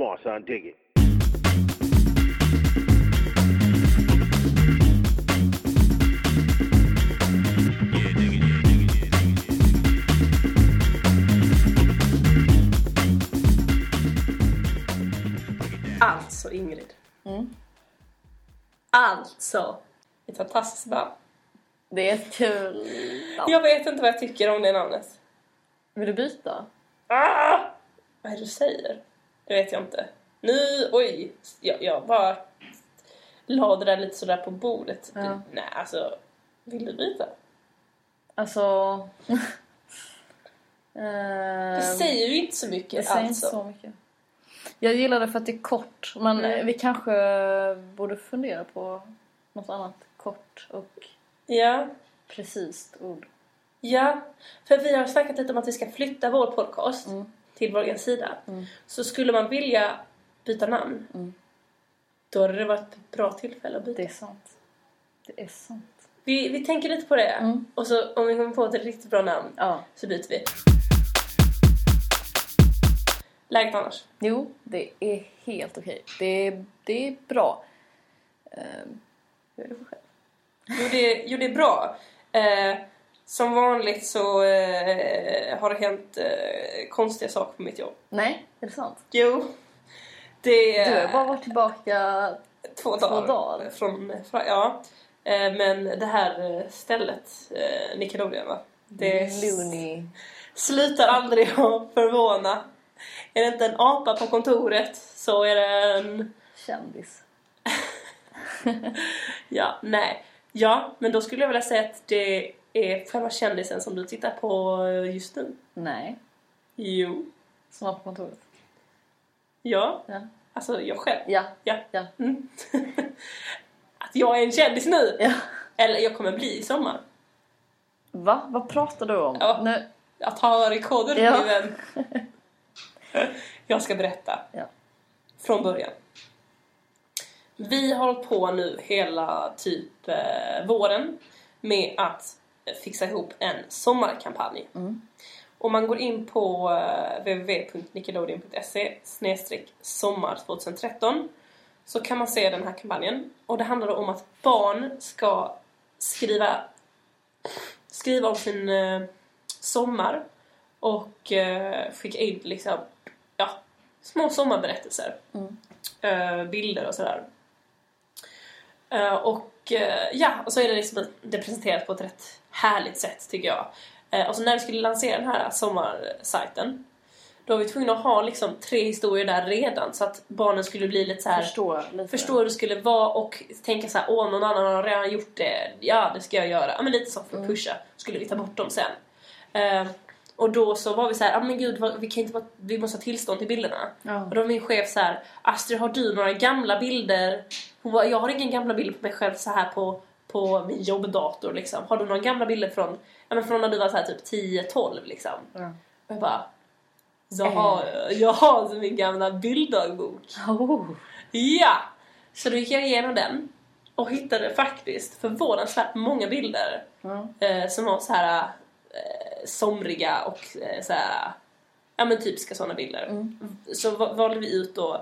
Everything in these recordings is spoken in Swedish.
Come on, son, dig it. Alltså Ingrid. Mm. Alltså. Ett fantastiskt namn. Det är ett kul namn. Jag vet inte vad jag tycker om det namnet. Vill du byta? Ah! Vad är det du säger? Det vet jag inte. Nu, oj! Jag, jag bara la det där lite sådär på bordet. Ja. Nej, alltså. Vill du byta? Alltså... Det det säger ju inte så det mycket säger alltså. inte så mycket. Jag gillar det för att det är kort. Men Mm. eh, vi kanske borde fundera på något annat kort och Ja. precis ord. Ja, för vi har snackat lite om att vi ska flytta vår podcast Mm. Till vår sida. Mm. Så skulle man vilja byta namn, Mm. då hade det varit ett bra tillfälle att byta. Det är sant. Det är sant. Vi, vi tänker lite på det. Mm. Och så om vi kommer på ett riktigt bra namn Ja. så byter vi. Läget annars? Jo, det är helt okej. Det, är, det är bra. Ehm, hur är det för själv? Jo, det, jo, det är bra. Eh, som vanligt så eh, har det hänt eh, konstiga saker på mitt jobb. Nej, är det sant? Jo. Det Du har bara varit tillbaka... två två dagar. dagar. Från, från, ja. Eh, men det här eh, stället, eh, Nickelodeon va? Det Looney. slutar aldrig att förvåna. Är det inte en apa på kontoret så är det en... Kändis. Ja, nej. Ja, men då skulle jag vilja säga att det är själva kändisen som du tittar på just nu. Nej. Jo. Som var på kontoret. Ja. Ja. Alltså jag själv. Ja. Ja. Ja. Mm. att jag är en kändis nu! ja. Eller jag kommer bli i sommar. Va? Vad pratar du om? Ja. Nu. Att ha rekorder Ja. min vän. Jag ska berätta. Ja. Från början. Vi har hållit på nu hela typ eh, våren med att fixa ihop en sommarkampanj. Mm. Om man går in på eh, www.nickelodeon.se sommar 2013 så kan man se den här kampanjen. Och det handlar om att barn ska skriva, skriva om sin eh, sommar och eh, skicka in liksom, ja, små sommarberättelser. Mm. Eh, bilder och sådär. Eh, och eh, ja, och så är det liksom det presenterat på ett rätt härligt sätt tycker jag. Eh, och så när vi skulle lansera den här sommarsajten då var vi tvungna att ha liksom tre historier där redan så att barnen skulle bli lite så här Förstå lite. förstå hur det skulle vara och tänka så här, åh någon annan har redan gjort det, ja det ska jag göra. Ja men lite så för att pusha. Skulle vi ta bort dem sen. Eh, och då så var vi så här, ja men gud vi kan inte vi måste ha tillstånd till bilderna. Ja. Och då var min chef så här, Astrid har du några gamla bilder? Hon bara, jag har ingen gamla bilder på mig själv så här på, på min jobbdator liksom. Har du några gamla bilder från, ja men från när du var så här typ 10-12 liksom? Ja. Och jag bara, jag har, jag har min gamla bilddagbok. Oh. Ja! Så då gick jag igenom den och hittade faktiskt förvånansvärt många bilder eh, som var så här eh, somriga och eh, så här, ja men typiska sådana bilder. Mm. Så va- valde vi ut då eh,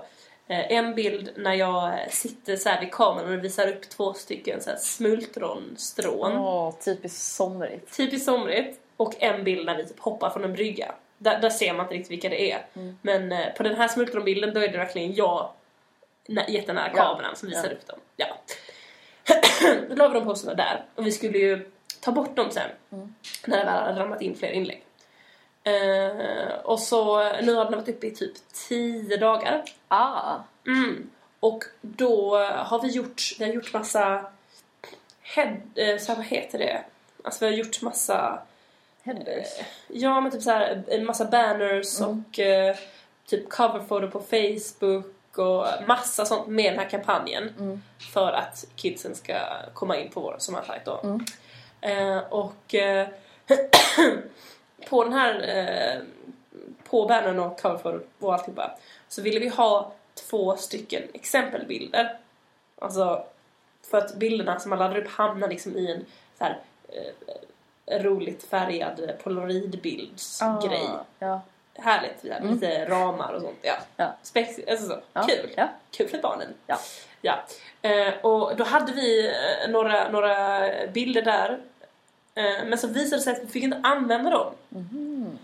en bild när jag eh, sitter så här vid kameran och visar upp två stycken så här smultronstrån. Åh, typiskt somrigt. Typiskt somrigt. Och en bild när vi typ hoppar från en brygga. Där, där ser man inte riktigt vilka det är. Men eh, på den här smultronbilden då är det verkligen jag nä- jättenära Ja. kameran som visar Ja. upp dem. Ja. då la vi de posterna där. Och vi skulle ju ta bort dem sen. När det väl hade ramlat in fler inlägg. Eh, och så nu har den varit uppe i typ 10 dagar. Ah. Mm. Och då har vi gjort, vi har gjort massa head, eh, så här, vad heter det? Alltså vi har gjort massa Headers. Ja, men typ så här, en massa banners Mm. och eh, typ coverfoto på Facebook och massa sånt med den här kampanjen. Mm. För att kidsen ska komma in på vår sommarsajt då. Mm. Eh, och eh, på den här, eh, på bannern och coverfoto och alltihopa så ville vi ha två stycken exempelbilder. Alltså för att bilderna som man laddar upp hamnar liksom i en så här, eh, roligt färgad polaroidbildsgrej. Ah, ja. härligt. Vi hade lite ramar och sånt. Ja. Ja. Spex, alltså så. Ja. Kul. Ja. Kul för barnen. Ja. Ja. Eh, och då hade vi eh, några, några bilder där. Eh, men så visade det sig att vi fick inte använda dem. Mhm.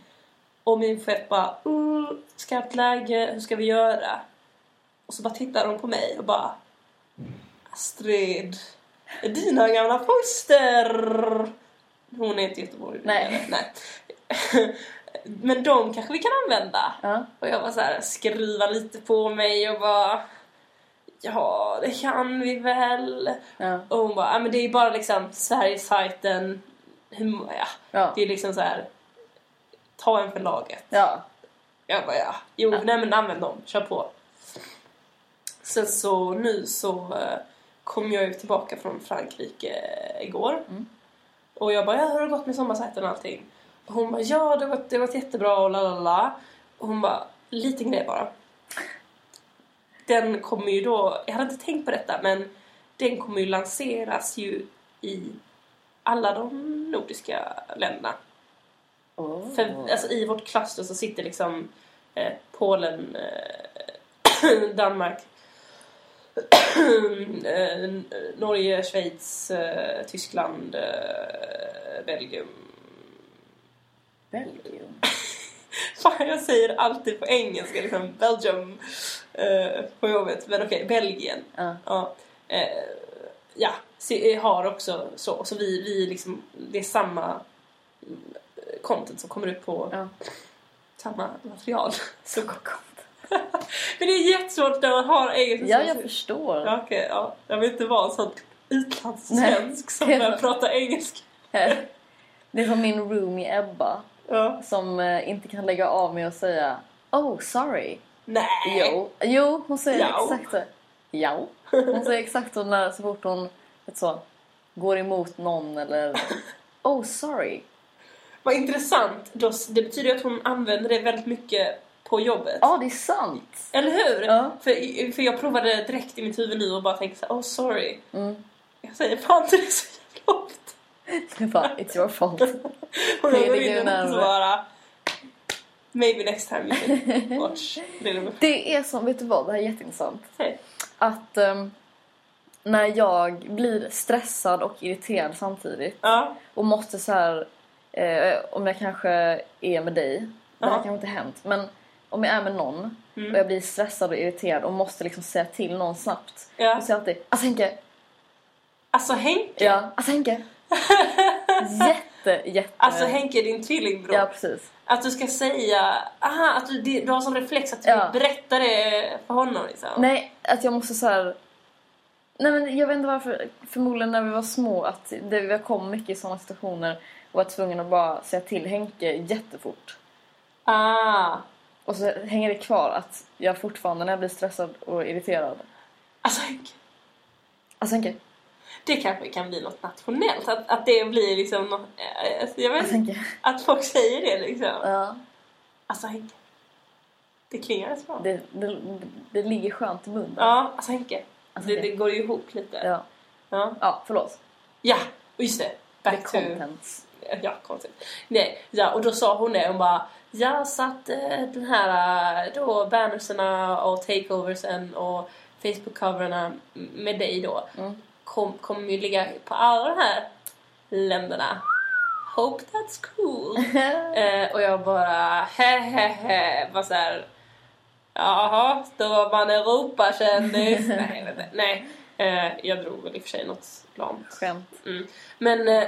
Och min chef bara uh, skarpt läge, hur ska vi göra? Och så bara tittar de på mig och bara Astrid, dina gamla foster! Hon är inte Göteborg. Nej. Nej. Men de kanske vi kan använda. Ja. Och jag var så här, skruva lite på mig och bara Ja, det kan vi väl. Ja. Och hon bara, ja men det är bara liksom Sverigesajten. Hur, ja. Ja. Det är liksom så här. Ta en för laget. Ja. Jag bara, ja. Jo, nej men använd dem. Kör på. Sen så nu så eh, kom jag ju tillbaka från Frankrike eh, igår. Mm. Och jag bara, ja, hur har det gått med sommarsajten och allting? Och hon bara, ja det har gått, det har gått jättebra och la la la. Och hon bara, liten grej bara. Den kommer ju då, jag hade inte tänkt på detta men den kommer ju lanseras ju i alla de nordiska länderna. Oh. För alltså, i vårt kluster så sitter liksom eh, Polen, eh, Danmark, eh, Norge, Schweiz, eh, Tyskland, eh, Belgium. Belgium. Fan, jag säger alltid på engelska liksom Belgium eh, på jobbet. Men okej, Belgien. Ja. Ja, ja har också så. Så vi, vi liksom, det är samma mm, content som kommer ut på Ja. samma material. Så, men det är jättesvårt när man har engelska Ja, jag förstår. Ja, okej, ja. Jag vill inte vara en sån utlandssvensk som börjar prata engelska. Det är som min roomie Ebba Ja. som eh, inte kan lägga av med att säga Oh, sorry. Nej! Jo, jo hon säger Ja. exakt så. Ja. Hon säger exakt så när, så fort hon vet så, går emot någon eller Oh, sorry. Vad intressant. Då, det betyder ju att hon använder det väldigt mycket på jobbet. Ja, det är sant. Eller hur? Ja. För, för jag provade direkt i mitt huvud nu och bara tänkte så här, oh sorry. Mm. Jag säger fan inte det så jävla ofta. Det bara, it's your fault. Och då går in och svara Maybe next time you can watch Det är som, vet du vad, det här är jätteintressant. Säg. Att ehm, när jag blir stressad och irriterad samtidigt Ja. och måste så här, eh, om jag kanske är med dig, det här kanske inte hänt, men om jag är med någon Mm. och jag blir stressad och irriterad och måste liksom säga till någon snabbt. Ja. Då säger jag alltid alltså Henke, Alltså Henke. ja, alltså Henke. jätte, jätte... Alltså Henke, din tvillingbror. Ja, precis. Att du ska säga, aha, att du, du har sån reflex att du Ja. berättar det för honom liksom. Nej, att jag måste så här. Nej men jag vet inte varför, förmodligen när vi var små att det, vi kom mycket i sådana situationer och var tvungen att bara säga till Henke jättefort. Ah. Och så hänger det kvar att jag fortfarande när jag blir stressad och irriterad. Alltså Henke. Alltså Henke, Det kanske kan bli något nationellt. Att, att det blir liksom något, eh, alltså, jag vet alltså. Henke. Att folk säger det liksom. Ja, Alltså Henke. Det klingar så bra. det, det, det ligger skönt i munnen. Ja, alltså Henke. Alltså, det, Henke. det går ju ihop lite. Ja. Ja, ja, förlåt. ja och just det. The Back to... contents. Ja, konstigt. Nej, ja, och då sa hon det. Hon bara, ja så att eh, den här eh, då bannerserna och takeoversen och Facebook-coverarna med dig då Mm. kom, kommer ju ligga på alla de här länderna. Hope that's cool. eh, och jag bara, he he he, bara såhär, jaha, då var man Europakändis. nej, inte. nej. Eh, jag drog väl i och för sig något lamt. Skämt. Mm. Men, eh,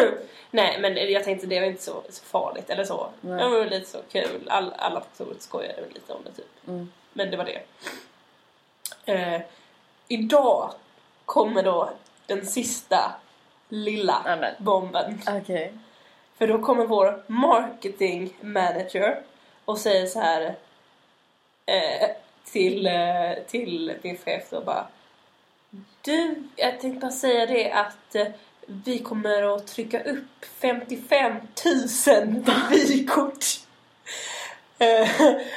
nej, men jag tänkte det var inte så, så farligt eller så. Nej. Det var väl lite så kul. All, alla på kontoret skojade lite om det typ. Mm. Men det var det. Eh, idag kommer då den sista lilla Nej, men. bomben. Okej. För då kommer vår marketing manager och säger så här eh, till, eh, till min chef då bara Du, jag tänkte bara säga det att eh, vi kommer att trycka upp 55 000 vykort eh,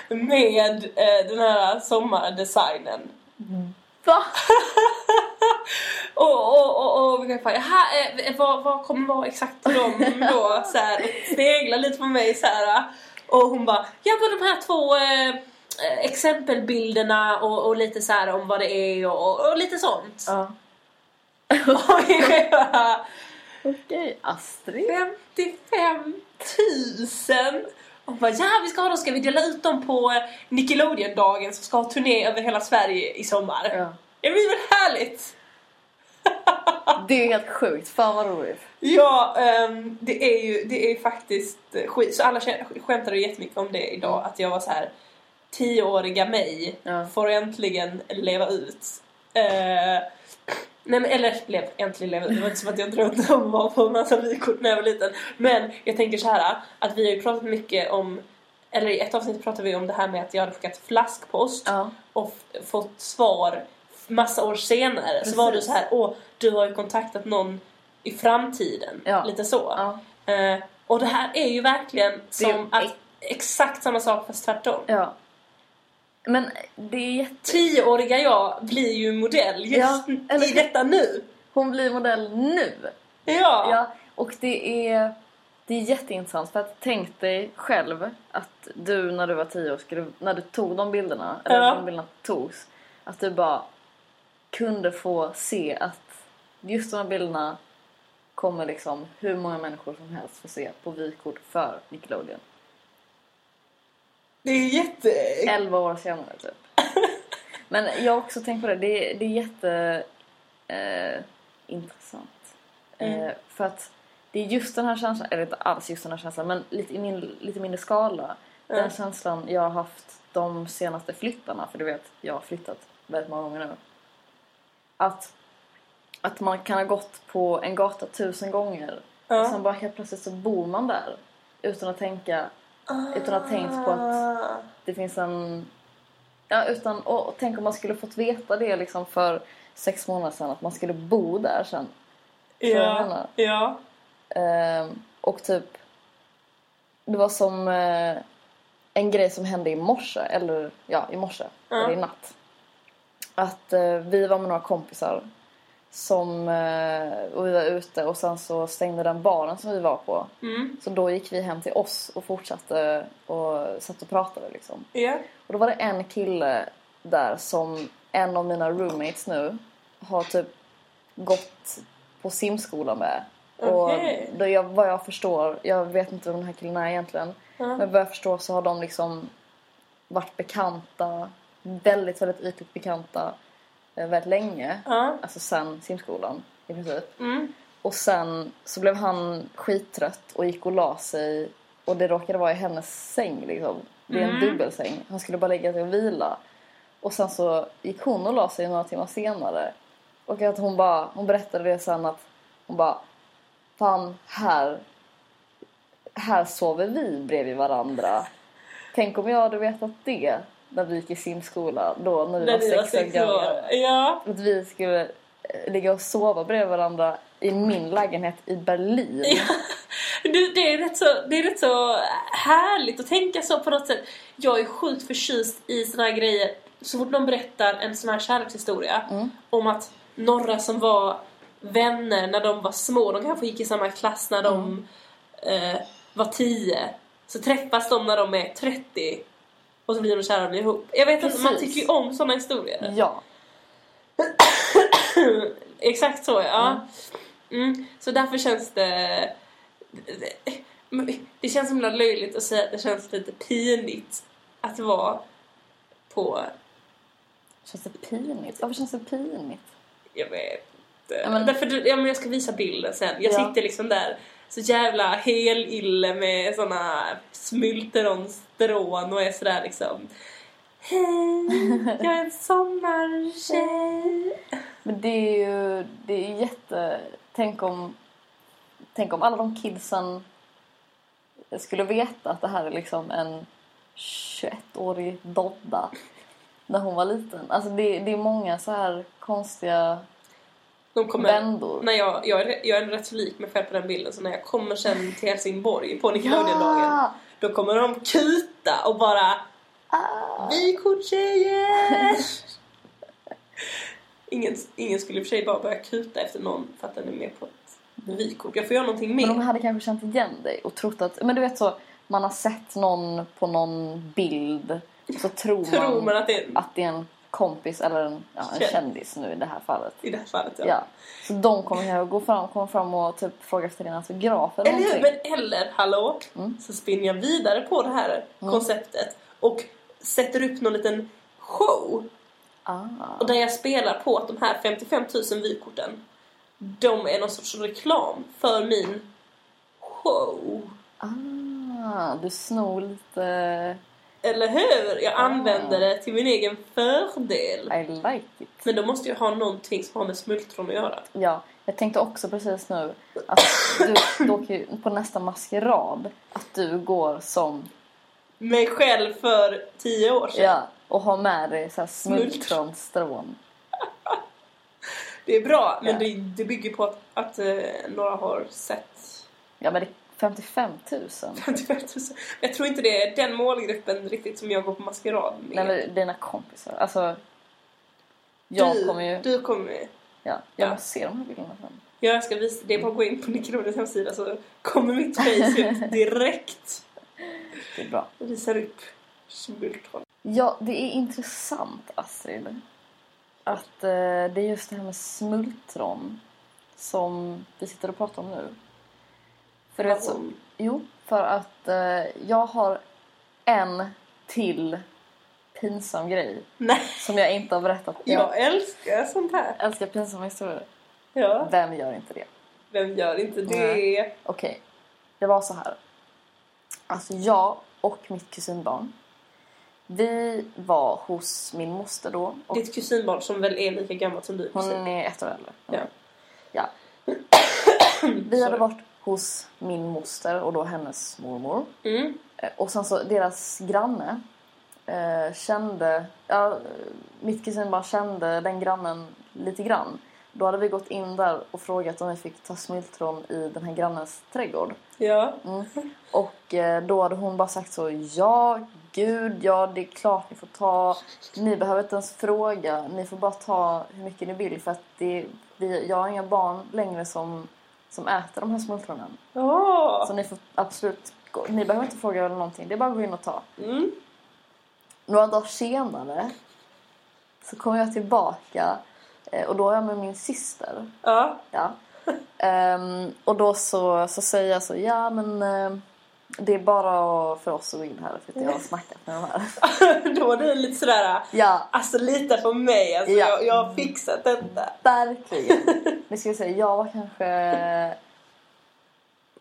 med den här sommardesignen. Va? Och, och, och, och vi kan vad, vad kommer vara exakt de då? Så här, och snegla lite på mig så här. Och hon bara, ja men de här två exempelbilderna och, och lite så här om vad det är och, och lite sånt. Ja. Och bara, Okej, Astrid. 55 000! Och bara, ja vi ska ha dem, ska vi dela ut dem på eh, Nickelodeon-dagen som ska ha turné över hela Sverige i sommar. Ja. Det blir väl härligt? Det är helt sjukt. Fan vad roligt. Ja, ehm, det är ju det är faktiskt eh, skit. Så alla kä- skämtade jättemycket om det idag, att jag var så här tioåriga mig Ja. får äntligen leva ut. Eh, nej men, eller lev, äntligen leva ut, det var inte som att jag drömde om att vara på en massa vykort när jag var liten. Men jag tänker så här att vi har ju pratat mycket om, eller i ett avsnitt pratade vi om det här med att jag hade skickat flaskpost Ja. och fått svar massa år senare. Så var du Precis. så här, åh, du har ju kontaktat någon i framtiden. Ja. Lite så. Ja. Eh, och det här är ju verkligen som att exakt samma sak fast tvärtom. ja. Men det är jätte... Tioåriga jag blir ju modell just Ja, eller- i detta nu. Hon blir modell nu. Ja. Ja, och det är, det är jätteintressant för att tänk dig själv att du när du var tio år, skulle, när du tog de bilderna, eller Ja. de bilderna togs, att du bara kunde få se att just de här bilderna kommer liksom hur många människor som helst få se på vykort för Nickelodeon. Det är jätte... 11 år senare typ. Men jag har också tänkt på det, det, är- det är jätte eh, intressant. Mm. Eh, för att det är just den här känslan, eller inte alls just den här känslan, men lite, i min, lite mindre skala. Den Ja. känslan jag har haft de senaste flyttarna, för du vet, jag har flyttat väldigt många gånger nu. Att, att man kan ha gått på en gata tusen gånger Ja. och sen bara helt plötsligt så bor man där utan att tänka, utan att ha tänkt på att Ah. det finns en... Ja, utan... Och, tänk om man skulle fått veta det liksom för sex månader sedan, att man skulle bo där sen. Ja. Ja. Ehm, och typ... Det var som eh, en grej som hände i morse, eller ja, i morse, Ja. eller i natt. Att eh, vi var med några kompisar som... Eh, och vi var ute och sen så stängde den baren som vi var på. Mm. Så då gick vi hem till oss och fortsatte och satt och pratade liksom. Ja. Och då var det en kille där som en av mina roommates nu har typ gått på simskola med. Okej. Och då jag, vad jag förstår, jag vet inte vem den här killen är egentligen. Ja. Men vad jag förstår så har de liksom varit bekanta, väldigt, väldigt ytligt bekanta väldigt länge. Ja. Alltså sen simskolan i princip. Mm. Och sen så blev han skittrött och gick och la sig. Och det råkade vara i hennes säng liksom. Det är en Mm. dubbelsäng. Han skulle bara lägga sig och vila. Och sen så gick hon och la sig några timmar senare. Och att hon bara, hon berättade det sen att hon bara Fan, här här sover vi bredvid varandra. Tänk om jag hade vetat det när vi gick i simskola då när vi När var vi sex år sex år. gamla. Ja. Att vi skulle eh, ligga och sova bredvid varandra i min lägenhet i Berlin. Ja. Det, är rätt så, det är rätt så härligt att tänka så på något sätt. Jag är sjukt förtjust i såna här grejer. Så fort någon berättar en sån här kärlekshistoria Mm. om att några som var vänner när de var små, de kanske gick i samma klass när de Mm. eh, var 10. Så träffas de när de är 30 och så blir de kära och blir ihop. Jag vet inte, man Precis. tycker ju om såna historier. Ja. Exakt så, ja. Mm. Så därför känns det... Det känns himla löjligt att säga att det känns lite pinigt att vara på... Känns det pinigt? Varför känns det pinigt? Jag vet inte. Ja, men- Därför, ja, men jag ska visa bilden sen. Jag Ja. sitter liksom där så jävla hel ille med såna smultronstrån och är sådär liksom... Hej, jag är en sommartjej. Men det är ju det är jätte... Tänk om, tänk om alla de kidsen skulle veta att det här är liksom en 21-årig Dodda när hon var liten. Alltså det, det är många så här konstiga de kommer, vändor. när jag, jag, är, jag är rätt så lik mig själv på den bilden så när jag kommer sen till Helsingborg på Nickelodeon-dagen Ja! då kommer de kuta och bara Ah! Vykorttjejer! ingen, ingen skulle i och för sig bara börja kuta efter någon för att den är med på ett vykort. Jag får göra någonting mer. Men de hade kanske känt igen dig och trott att... Men du vet så, man har sett någon på någon bild så tror, Tror man, man att det är att det är en kompis eller en, ja, en Känd. kändis nu i det här fallet. i det här fallet ja. Ja. Så de kommer kanske gå fram, komma fram och typ fråga efter din autograf eller Eller någonting. Men eller, hallå, Mm. så spinner jag vidare på det här konceptet och sätter upp någon liten show Ah. och där jag spelar på att de här 55 000 vykorten de är någon sorts reklam för min show. Ah, du snor lite... Eller hur? Jag Ah. använder det till min egen fördel. I like it. Men då måste jag ha någonting som har med smultron att göra. Ja, jag tänkte också precis nu att du, du åker på nästa maskerad att du går som Mig själv för 10 år sedan. Ja, och ha med dig så här Smultron. smultronstrån. Det är bra, men Ja. det, det bygger på att, att eh, några har sett Ja, men det 55 000. 55 000. Jag tror inte det är den målgruppen riktigt som jag går på maskerad med. Nej, men dina kompisar. Alltså, jag du, kommer ju... Du kommer ju. Ja, Ja. jag måste se de här bilderna sen. Jag ska visa, det är bara att gå in på Nickelodeons hemsida så kommer mitt face ut direkt. Det är bra. och visar upp smultron. Ja, det är intressant, Astrid. Att eh, det är just det här med smultron som vi sitter och pratar om nu. För vet så, jo, för att eh, jag har en till pinsam grej Nej, som jag inte har berättat. jag älskar sånt här. älskar pinsamma historier. Ja, Vem gör inte det? vem gör inte det? Okej, det var så här. Alltså jag och mitt kusinbarn. Vi var hos min moster då. Och Ditt kusinbarn som väl är lika gammalt som du? hon är ett år äldre. Ja. ja. Vi hade varit hos min moster och då hennes mormor. Mm. Eh, Och sen så deras granne eh, kände, ja, mitt kusinbarn kände den grannen lite grann. Då hade vi gått in där och frågat om vi fick ta smultron i den här grannens trädgård. Ja. Mm. Och eh, då hade hon bara sagt så, ja, gud, ja, det är klart ni får ta. Ni behöver inte ens fråga, ni får bara ta hur mycket ni vill för att det, vi, jag har inga barn längre som, som äter de här smultronen. Åh! Så ni får absolut, gå, ni behöver inte fråga eller någonting, det är bara att gå in och ta. Mm. Några dagar senare så kommer jag tillbaka eh, och då är jag med min syster. Ja. Ja. Ehm, och då så, så säger jag så, ja men eh, det är bara för oss att gå in här för att jag har snackat med de här. Då var du lite sådär, Ja, alltså lita på mig, alltså, Ja. jag, jag har fixat detta. verkligen. Nu ska jag säga, jag var kanske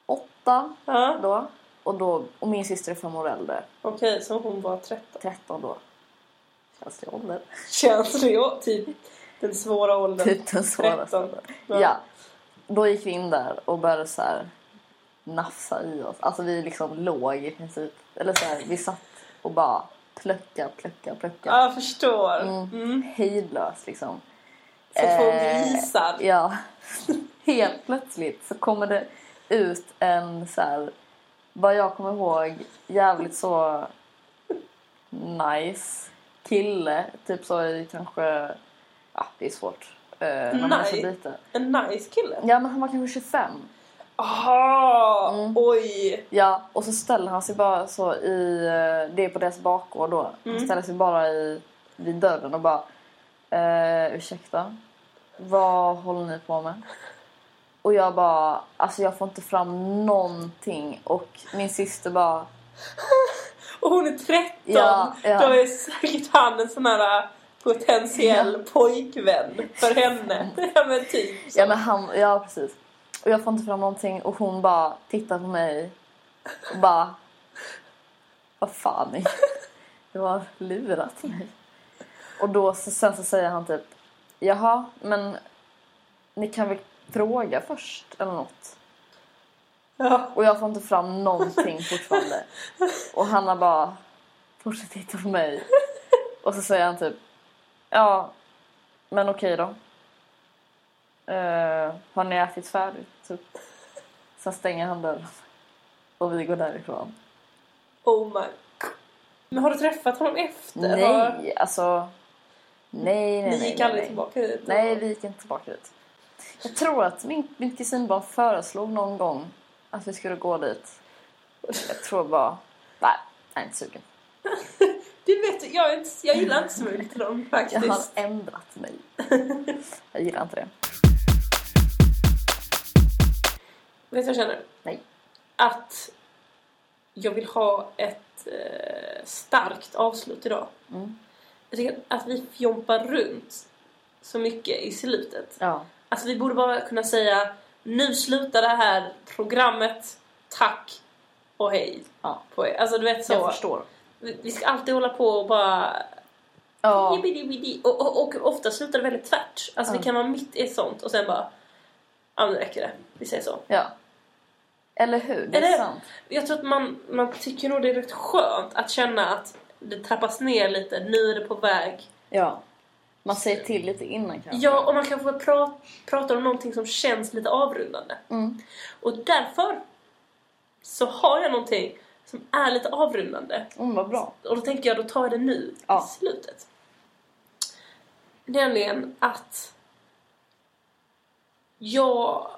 åtta Ja. då. Och, då, och min syster är fem år äldre. Okej, så hon var 13. 13 då. Känns det ålder? Känns det ju typ den svåra åldern? Typ den svåraste 13. åldern. Ja. Ja. Då gick vi in där och började så här nafsa i oss. Alltså vi liksom låg i princip. Eller så här, vi satt och bara plöcka, plöcka, plöcka. Ja, jag förstår. Mm. Mm. Hejdlöst liksom. Så två Eh, grisar. Ja. Helt plötsligt så kommer det ut en så här, vad jag kommer ihåg, jävligt så nice kille. Typ så i kanske, ja det är svårt. eh, Nice. En nice kille. Ja men han var kanske 25. Aha! Mm. Oj! Ja, och så ställer han sig bara så i, eh, det är på deras bakgård då. Han Mm. ställer sig bara i, vid dörren och bara, eh, ursäkta, vad håller ni på med? Och jag bara, alltså jag får inte fram någonting och min syster bara, Och hon är 13! Ja, ja. Då är säkert han en sån här äh, potentiell pojkvän för henne. ja men typ så. ja men han, ja precis. Och jag får inte fram någonting och hon bara tittar på mig och bara, vad fan ni, du har lurat mig. Och då så, sen så säger han typ, jaha men ni kan väl fråga först eller något. Ja. Och jag får inte fram någonting fortfarande. Och Hanna bara fortsätter titta på mig. Och så säger han typ Ja, men okej då. Eh, har ni ätit färdigt? Typ. Sen stänger han dörren. Och vi går därifrån. Oh my. Men har du träffat honom efter? Har... Nej, alltså. Nej, nej, Ni nej. gick nej, aldrig nej. tillbaka hit? Nej, vi gick inte tillbaka dit. Jag tror att min, min kusin bara föreslog någon gång att vi skulle gå dit. Jag tror bara... Nej, jag är inte sugen. Du vet, jag, inte, jag gillar inte smultron Jag har faktiskt. ändrat mig. Jag gillar inte det. Vet du vad jag känner? Nej. Att jag vill ha ett eh, starkt avslut idag. Mm. Jag tycker att vi fjompar runt så mycket i slutet. Ja. Alltså vi borde bara kunna säga nu slutar det här programmet, tack och hej Ja. på er. Alltså du vet så. Jag förstår. Vi vi ska alltid hålla på och bara... Ja. Och, och, och ofta slutar det väldigt tvärt. Alltså Ja. det kan vara mitt i sånt och sen bara... Ja nu räcker det. Vi säger så. ja. Eller hur? Det är Eller- sant. Jag tror att man, man tycker nog det är rätt skönt att känna att det trappas ner lite. Nu är det på väg. Ja. Man säger till lite innan kanske. Ja, och man kan få pra, prata om någonting som känns lite avrundande. Mm. Och därför så har jag någonting som är lite avrundande. Mm, vad bra. Och då tänker jag, då tar jag det nu, Ja. i slutet. Nämligen att jag...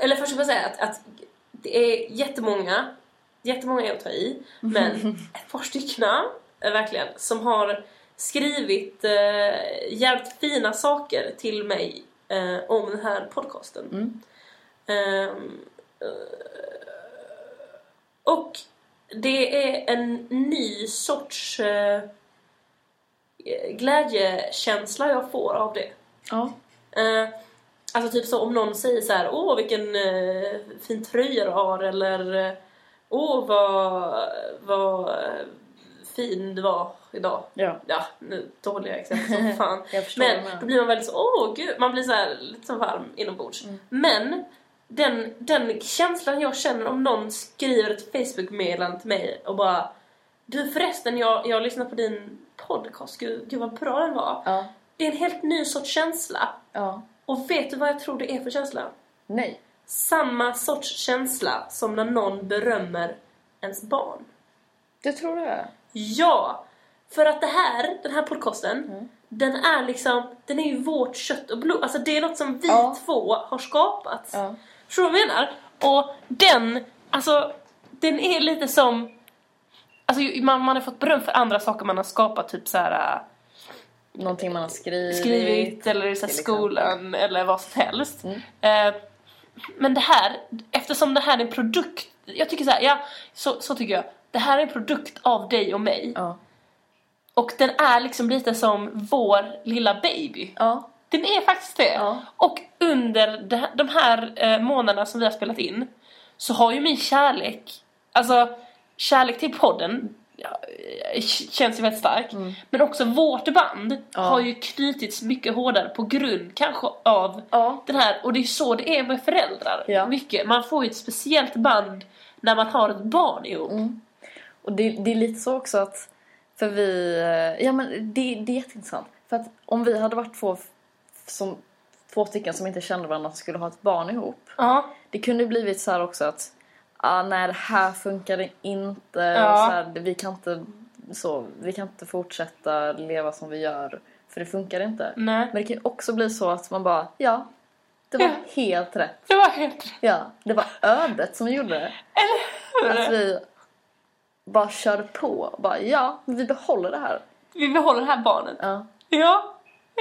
Eller först ska jag säga att, att det är jättemånga, jättemånga är att ta i, men ett par stycken verkligen, som har skrivit eh, jävligt fina saker till mig eh, om den här podcasten. Mm. Ehm, eh, och det är en ny sorts eh, glädjekänsla jag får av det. Ja. Eh, alltså typ så om någon säger så här, åh vilken eh, fin tröja du har eller eh, åh vad, vad eh, fin du var idag. Ja. Ja, nu dåliga exempel som fan. Jag Men då blir man väldigt så, åh gud, man blir så här lite så varm inombords. Mm. Men den, den känslan jag känner om någon skriver ett Facebook-meddelande till mig och bara Du förresten, jag, jag lyssnar på din podcast, gud, gud vad bra den var. Ja. Det är en helt ny sorts känsla. Ja. Och vet du vad jag tror det är för känsla? Nej. Samma sorts känsla som när någon berömmer ens barn. Du tror det? Ja! För att det här, den här podcasten, Mm. den är liksom, den är ju vårt kött och blod. Alltså det är något som vi Ja. två har skapat. Ja. Förstår du vad jag menar? Och den, alltså, den är lite som... Alltså man, man har fått beröm för andra saker man har skapat, typ så här äh, Någonting man har skrivit. skrivit eller så skolan eller vad som helst. Mm. Eh, men det här, eftersom det här är en produkt, jag tycker så här, ja, så, så tycker jag. Det här är en produkt av dig och mig. Ja. Och den är liksom lite som vår lilla baby. Ja. Den är faktiskt det. Ja. Och under de här eh, månaderna som vi har spelat in så har ju min kärlek, alltså kärlek till podden känns ju väldigt stark. Mm. Men också vårt band Ja. har ju knutits mycket hårdare på grund kanske av Ja. den här, och det är så det är med föräldrar. Ja. Mycket. Man får ju ett speciellt band när man har ett barn ihop. Mm. Och det, det är lite så också att för vi, eh, ja men det, det är jätteintressant. För att om vi hade varit två, som, två stycken som inte kände varandra som skulle ha ett barn ihop. Ja. Det kunde blivit så här också att ah, nej det här funkar inte. Ja. Så här, vi, kan inte så, vi kan inte fortsätta leva som vi gör. För det funkar inte. Nej. Men det kan ju också bli så att man bara, ja, det var Ja. helt rätt. Det var helt rätt. Ja, det var ödet som gjorde det. Eller Att hur? vi bara körde på och bara, ja, vi behåller det här. Vi behåller det här barnet. Ja. Ja,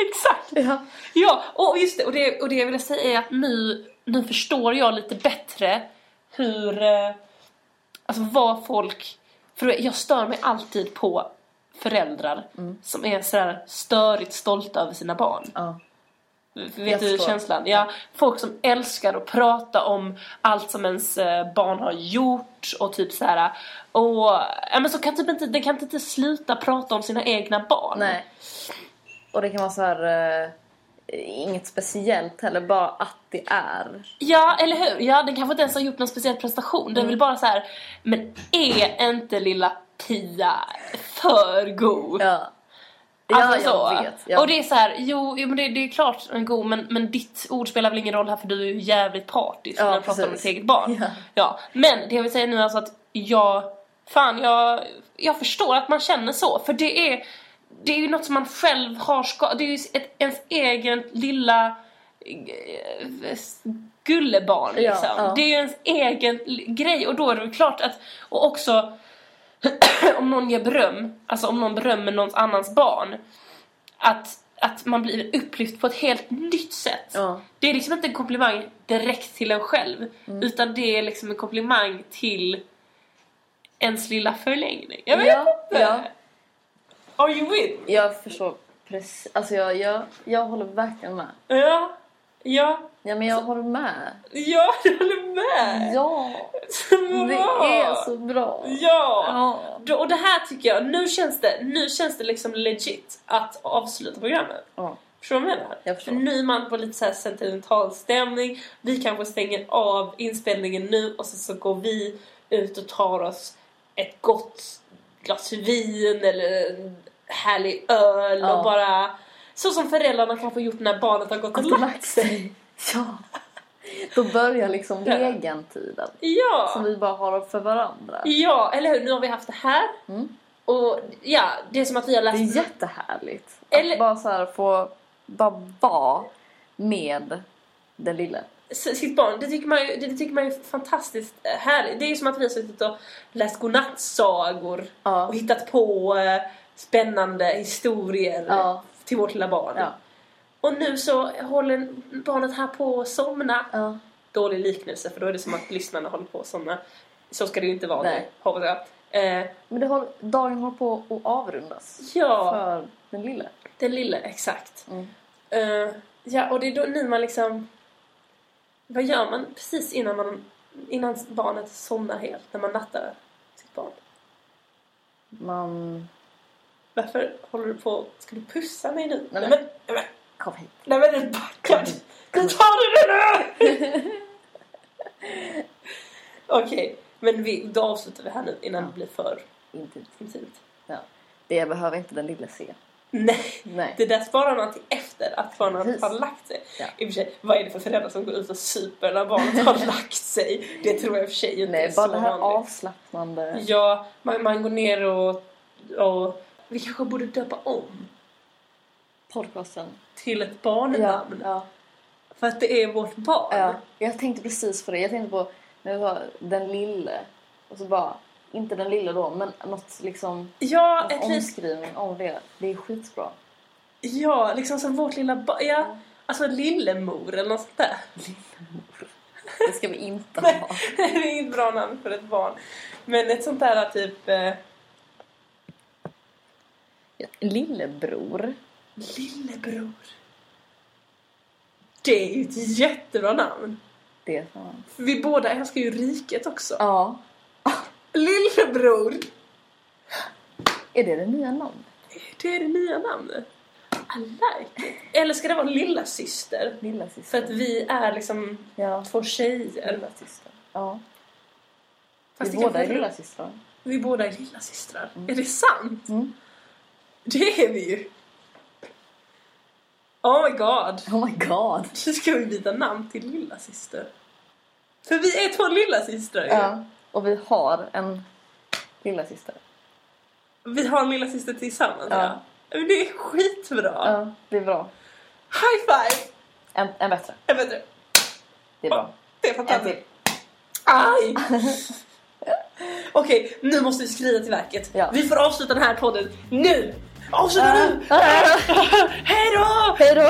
exakt. Ja. Ja, och just det, och det, och det jag ville säga är att nu, nu förstår jag lite bättre hur, eh, alltså vad folk, för jag stör mig alltid på föräldrar som är sådär störigt stolta över sina barn. ja. Vet du känslan? Ja, folk som älskar att prata om allt som ens eh, barn har gjort och typ så här. Och ja, men så kan typ inte, den kan inte sluta prata om sina egna barn. Nej. Och det kan vara så här, eh, inget speciellt heller, bara att det är. Ja, eller hur? Ja, den kanske inte ens har gjort någon speciell prestation. Den vill bara så här. men är inte lilla Pia för god? Ja. Alltså ja, så. vet. Ja. Och det är så här, jo, jo men det, det är klart en god, men, men ditt ord spelar väl ingen roll här för du är ju jävligt partisk Ja, när du pratar om ditt eget barn. Ja. ja. Men det jag vill säga nu är alltså att jag, fan jag, jag förstår att man känner så, för det är, det är ju något som man själv har skapat, det är ju ett, ens egen lilla eh, gullebarn Ja, liksom. ja. Det är ju ens egen grej och då är det klart att, och också om någon ger beröm, alltså om någon berömmer någons annans barn, att, att man blir upplyft på ett helt nytt sätt. Ja. Det är liksom inte en komplimang direkt till en själv, Mm. utan det är liksom en komplimang till ens lilla förlängning. Jag vet Ja, inte! Are you with? Jag förstår precis. Alltså jag, jag, jag håller verkligen med. Ja, ja, Ja men jag håller med. ja, jag håller med! Ja, Så det är så bra. Ja! Ja. Och det här tycker jag, nu känns det, nu känns det liksom legit att avsluta programmet. Ja. Förstår du vad jag menar? Jag förstår. För nu är man på lite så sentimental stämning. Vi kanske stänger av inspelningen nu och så, så går vi ut och tar oss ett gott glas vin eller en härlig öl Ja. och bara... Så som föräldrarna kanske gjort när barnet har gått och lagt sig. Ja. Då börjar liksom Ja. regentiden. Ja! Som vi bara har för varandra. Ja, eller hur? Nu har vi haft det här. Mm. Och ja, det är som att vi har Det läst... är jättehärligt. Eller- Att bara så här få bara vara med den lille. Sitt barn. Det tycker man ju, det tycker man ju är fantastiskt eh, härligt. Det är ju som att vi har suttit och läst godnattsagor Ja. och hittat på eh, spännande historier Ja. till vårt lilla barn. Ja. Och nu så håller barnet här på att somna. Ja. Dålig liknelse för då är det som att lyssnarna håller på att somna. Så ska det ju inte vara Nej. nu, hoppas jag. Eh, Men det har, dagen håller på att avrundas. ja, För den lille. den lille, exakt. Mm. Eh, ja, och det är då nu man liksom... Vad gör man precis innan, man, innan barnet somnar helt? När man nattar sitt barn? Man... Varför håller du på... Ska du pussa mig nu? Nej, men-. Nej, men, Kom hit. nej, men det backar! Nu tar du det nu! Okej, men vi, då avslutar vi här nu innan det blir för Inte. intimt. Ja. Det behöver inte den lille se. Nej, Nej. det där sparar man till efter att barnet Precis. har lagt sig. Ja. I och för sig, vad är det för föräldrar som går ut och super när barnet har lagt sig? Det tror jag i och för sig inte är Nej, så bara det här vanligt. avslappnande. Ja, man, man går ner och, och... Vi kanske borde döpa om Podcasten. till ett Ja, barnnamn. ja, För att det är vårt barn. ja. Jag tänkte precis på det. Jag tänkte på när den lille. Och så bara, inte den lille då, men något liksom... Ja, Någon ett omskrivning om det. Det är skitbra. Ja, liksom som vårt lilla barn. Ja, alltså lillemor eller något sånt där. Det ska vi inte ha. det är inget bra namn för ett barn. Men ett sånt där typ... Eh, Lillebror. lillebror. Det är ju ett jättebra namn. Det är. För vi båda älskar ju riket också. Ja. Lillebror! Är det det nya namnet? Det är det nya namnet. I like it. Eller ska det vara lilla syster? Lilla För syster. att vi är liksom Ja. två tjejer. Lilla syster. Ja. Fast vi båda är lilla systrar. Vi båda är lilla systrar. Är det sant? Mm. Det är vi ju. Oh my god. Oh my god. Nu ska vi byta namn till lilla syster. För vi är två lilla systrar ju. Ja. Och vi har en lilla syster. Vi har en lilla syster tillsammans, ja. ja. Det är skitbra! Ja, det är bra. High five! En, en bättre. En bättre. Det är bra. Det är fantastiskt. Aj! Okej, okay, nu måste vi skrida till verket. Ja. Vi får avsluta den här podden nu! Avsluta nu! Hej då! Hej då!